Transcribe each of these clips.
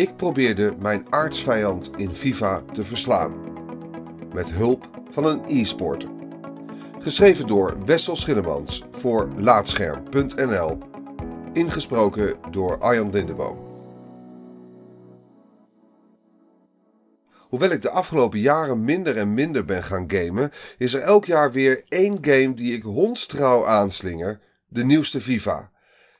Ik probeerde mijn aardsvijand in FIFA te verslaan. Met hulp van een e-sporter. Geschreven door Wessel Schillemans voor Laatscherm.nl. Ingesproken door Arjan Lindeboom. Hoewel ik de afgelopen jaren minder en minder ben gaan gamen, is er elk jaar weer één game die ik hondstrouw aanslinger: de nieuwste FIFA.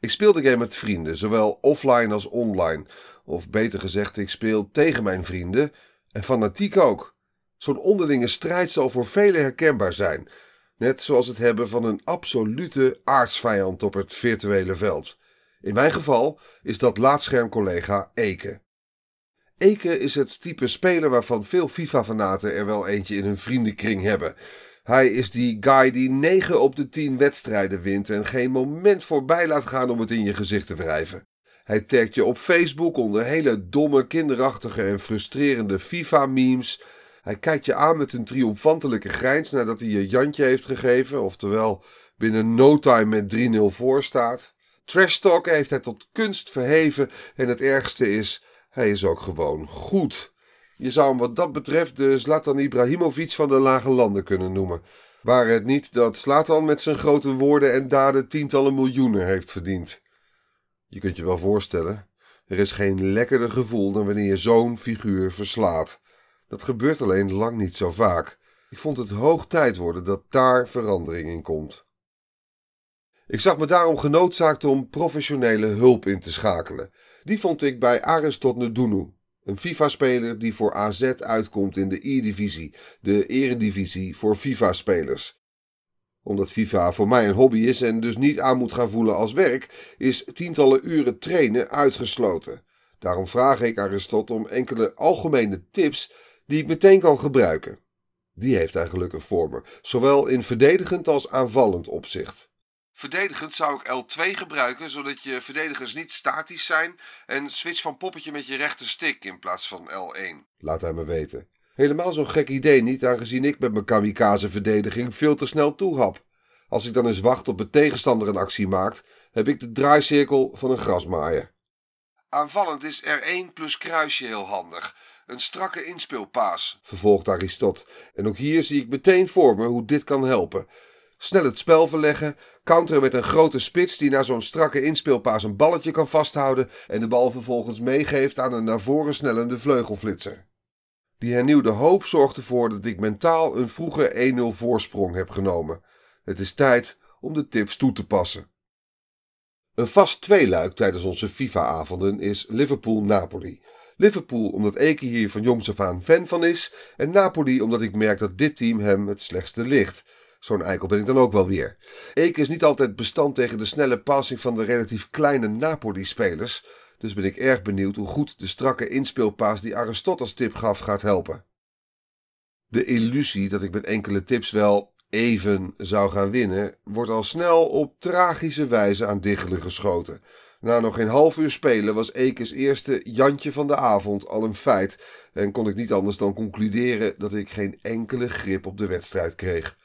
Ik speel de game met vrienden, zowel offline als online. Of beter gezegd, ik speel tegen mijn vrienden en fanatiek ook. Zo'n onderlinge strijd zal voor velen herkenbaar zijn. Net zoals het hebben van een absolute aardsvijand op het virtuele veld. In mijn geval is dat laatschermcollega Eke. Eke is het type speler waarvan veel FIFA-fanaten er wel eentje in hun vriendenkring hebben. Hij is die guy die 9 op de 10 wedstrijden wint en geen moment voorbij laat gaan om het in je gezicht te wrijven. Hij tagt je op Facebook onder hele domme, kinderachtige en frustrerende FIFA-memes. Hij kijkt je aan met een triomfantelijke grijns nadat hij je Jantje heeft gegeven, oftewel binnen no time met 3-0 voor staat. Trash talk heeft hij tot kunst verheven en het ergste is, hij is ook gewoon goed. Je zou hem wat dat betreft de Zlatan Ibrahimovic van de lage landen kunnen noemen. Waar het niet dat Zlatan met zijn grote woorden en daden tientallen miljoenen heeft verdiend. Je kunt je wel voorstellen, er is geen lekkerder gevoel dan wanneer je zo'n figuur verslaat. Dat gebeurt alleen lang niet zo vaak. Ik vond het hoog tijd worden dat daar verandering in komt. Ik zag me daarom genoodzaakt om professionele hulp in te schakelen. Die vond ik bij Aristot Ndunu, een FIFA-speler die voor AZ uitkomt in de E-divisie, de eredivisie voor FIFA-spelers. Omdat FIFA voor mij een hobby is en dus niet aan moet gaan voelen als werk, is tientallen uren trainen uitgesloten. Daarom vraag ik Aristot om enkele algemene tips die ik meteen kan gebruiken. Die heeft hij gelukkig voor me, zowel in verdedigend als aanvallend opzicht. Verdedigend zou ik L2 gebruiken, zodat je verdedigers niet statisch zijn en switch van poppetje met je rechterstick in plaats van L1. Laat hij me weten. Helemaal zo'n gek idee niet, aangezien ik met mijn kamikaze-verdediging veel te snel toehap. Als ik dan eens wacht op een tegenstander een actie maakt, heb ik de draaicirkel van een grasmaaier. Aanvallend is R1 plus kruisje heel handig. Een strakke inspeelpaas, vervolgt Aristot. En ook hier zie ik meteen voor me hoe dit kan helpen. Snel het spel verleggen, counteren met een grote spits die na zo'n strakke inspeelpaas een balletje kan vasthouden en de bal vervolgens meegeeft aan een naar voren snellende vleugelflitser. Die hernieuwde hoop zorgt ervoor dat ik mentaal een vroege 1-0 voorsprong heb genomen. Het is tijd om de tips toe te passen. Een vast tweeluik tijdens onze FIFA-avonden is Liverpool-Napoli. Liverpool omdat Eke hier van jongs af aan fan van is en Napoli omdat ik merk dat dit team hem het slechtste ligt. Zo'n eikel ben ik dan ook wel weer. Eke is niet altijd bestand tegen de snelle passing van de relatief kleine Napoli-spelers. Dus ben ik erg benieuwd hoe goed de strakke inspeelpaas die Aristoteles tip gaf gaat helpen. De illusie dat ik met enkele tips wel even zou gaan winnen, wordt al snel op tragische wijze aan diggelen geschoten. Na nog geen half uur spelen was Ekes eerste Jantje van de avond al een feit en kon ik niet anders dan concluderen dat ik geen enkele grip op de wedstrijd kreeg.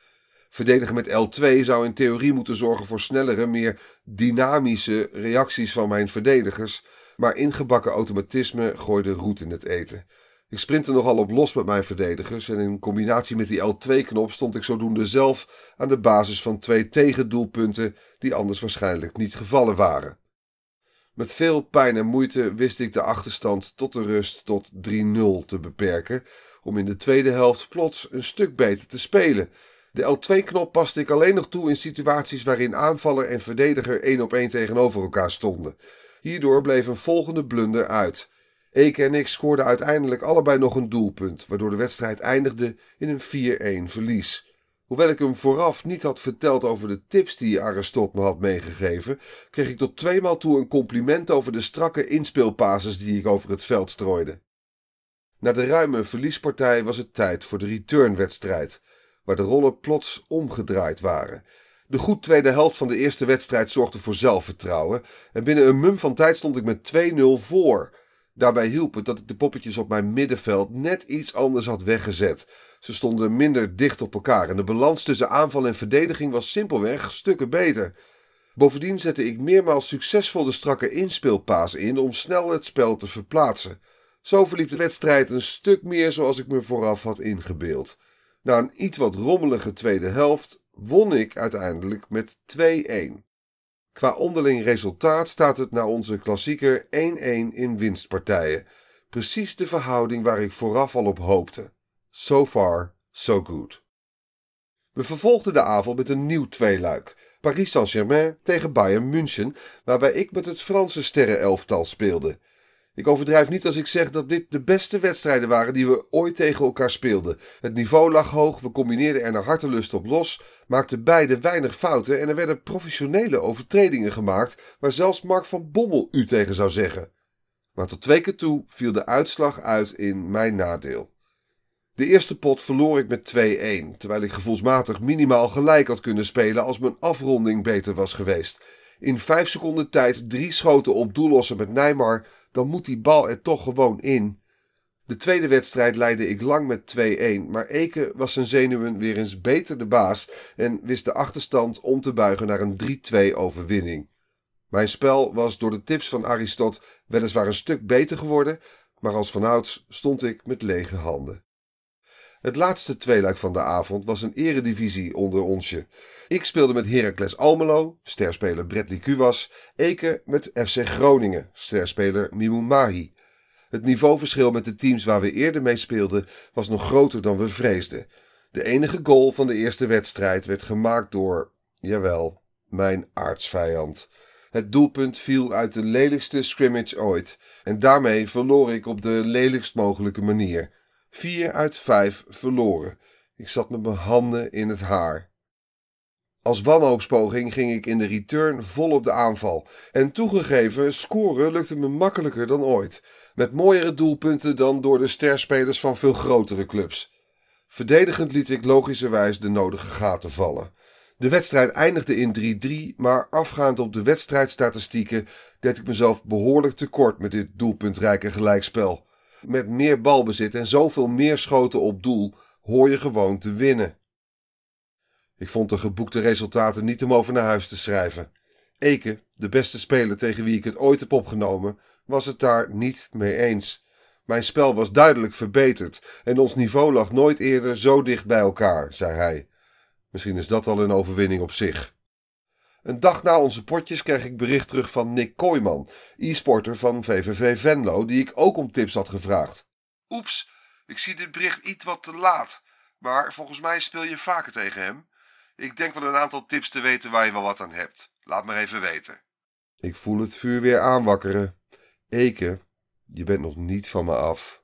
Verdedigen met L2 zou in theorie moeten zorgen voor snellere, meer dynamische reacties van mijn verdedigers, maar ingebakken automatisme gooide roet in het eten. Ik sprintte nogal op los met mijn verdedigers en in combinatie met die L2-knop stond ik zodoende zelf aan de basis van twee tegendoelpunten die anders waarschijnlijk niet gevallen waren. Met veel pijn en moeite wist ik de achterstand tot de rust tot 3-0 te beperken, om in de tweede helft plots een stuk beter te spelen de L2-knop paste ik alleen nog toe in situaties waarin aanvaller en verdediger één op één tegenover elkaar stonden. Hierdoor bleef een volgende blunder uit. Eke en ik scoorden uiteindelijk allebei nog een doelpunt, waardoor de wedstrijd eindigde in een 4-1 verlies. Hoewel ik hem vooraf niet had verteld over de tips die Aristot me had meegegeven, kreeg ik tot tweemaal toe een compliment over de strakke inspeelpases die ik over het veld strooide. Na de ruime verliespartij was het tijd voor de returnwedstrijd waar de rollen plots omgedraaid waren. De goed tweede helft van de eerste wedstrijd zorgde voor zelfvertrouwen en binnen een mum van tijd stond ik met 2-0 voor. Daarbij hielp het dat ik de poppetjes op mijn middenveld net iets anders had weggezet. Ze stonden minder dicht op elkaar en de balans tussen aanval en verdediging was simpelweg stukken beter. Bovendien zette ik meermaals succesvol de strakke inspeelpaas in om snel het spel te verplaatsen. Zo verliep de wedstrijd een stuk meer zoals ik me vooraf had ingebeeld. Na een iets wat rommelige tweede helft won ik uiteindelijk met 2-1. Qua onderling resultaat staat het naar onze klassieker 1-1 in winstpartijen. Precies de verhouding waar ik vooraf al op hoopte. So far, so good. We vervolgden de avond met een nieuw tweeluik. Paris Saint-Germain tegen Bayern München, waarbij ik met het Franse sterrenelftal speelde. Ik overdrijf niet als ik zeg dat dit de beste wedstrijden waren die we ooit tegen elkaar speelden. Het niveau lag hoog, we combineerden er naar hartelust op los, maakten beide weinig fouten en er werden professionele overtredingen gemaakt waar zelfs Mark van Bommel u tegen zou zeggen. Maar tot twee keer toe viel de uitslag uit in mijn nadeel. De eerste pot verloor ik met 2-1, terwijl ik gevoelsmatig minimaal gelijk had kunnen spelen als mijn afronding beter was geweest. In vijf seconden tijd drie schoten op doel lossen met Neymar, dan moet die bal er toch gewoon in. De tweede wedstrijd leidde ik lang met 2-1, maar Eke was zijn zenuwen weer eens beter de baas en wist de achterstand om te buigen naar een 3-2 overwinning. Mijn spel was door de tips van Aristot weliswaar een stuk beter geworden, maar als vanouds stond ik met lege handen. Het laatste tweeluik van de avond was een eredivisie onder onsje. Ik speelde met Heracles Almelo, sterspeler Bradley Kuwas, Eke met FC Groningen, sterspeler Mimoun Mahi. Het niveauverschil met de teams waar we eerder mee speelden was nog groter dan we vreesden. De enige goal van de eerste wedstrijd werd gemaakt door, jawel, mijn aardsvijand. Het doelpunt viel uit de lelijkste scrimmage ooit en daarmee verloor ik op de lelijkst mogelijke manier. Vier uit vijf verloren. Ik zat met mijn handen in het haar. Als wanhoopspoging ging ik in de return vol op de aanval. En toegegeven, scoren lukte me makkelijker dan ooit. Met mooiere doelpunten dan door de sterspelers van veel grotere clubs. Verdedigend liet ik logischerwijs de nodige gaten vallen. De wedstrijd eindigde in 3-3, maar afgaand op de wedstrijdstatistieken deed ik mezelf behoorlijk tekort met dit doelpuntrijke gelijkspel. Met meer balbezit en zoveel meer schoten op doel hoor je gewoon te winnen. Ik vond de geboekte resultaten niet om over naar huis te schrijven. Eke, de beste speler tegen wie ik het ooit heb opgenomen, was het daar niet mee eens. Mijn spel was duidelijk verbeterd en ons niveau lag nooit eerder zo dicht bij elkaar, zei hij. Misschien is dat al een overwinning op zich. Een dag na onze potjes kreeg ik bericht terug van Nick Kooijman, e-sporter van VVV Venlo, die ik ook om tips had gevraagd. Oeps, ik zie dit bericht iets wat te laat, maar volgens mij speel je vaker tegen hem. Ik denk wel een aantal tips te weten waar je wel wat aan hebt. Laat maar even weten. Ik voel het vuur weer aanwakkeren. Eke, je bent nog niet van me af.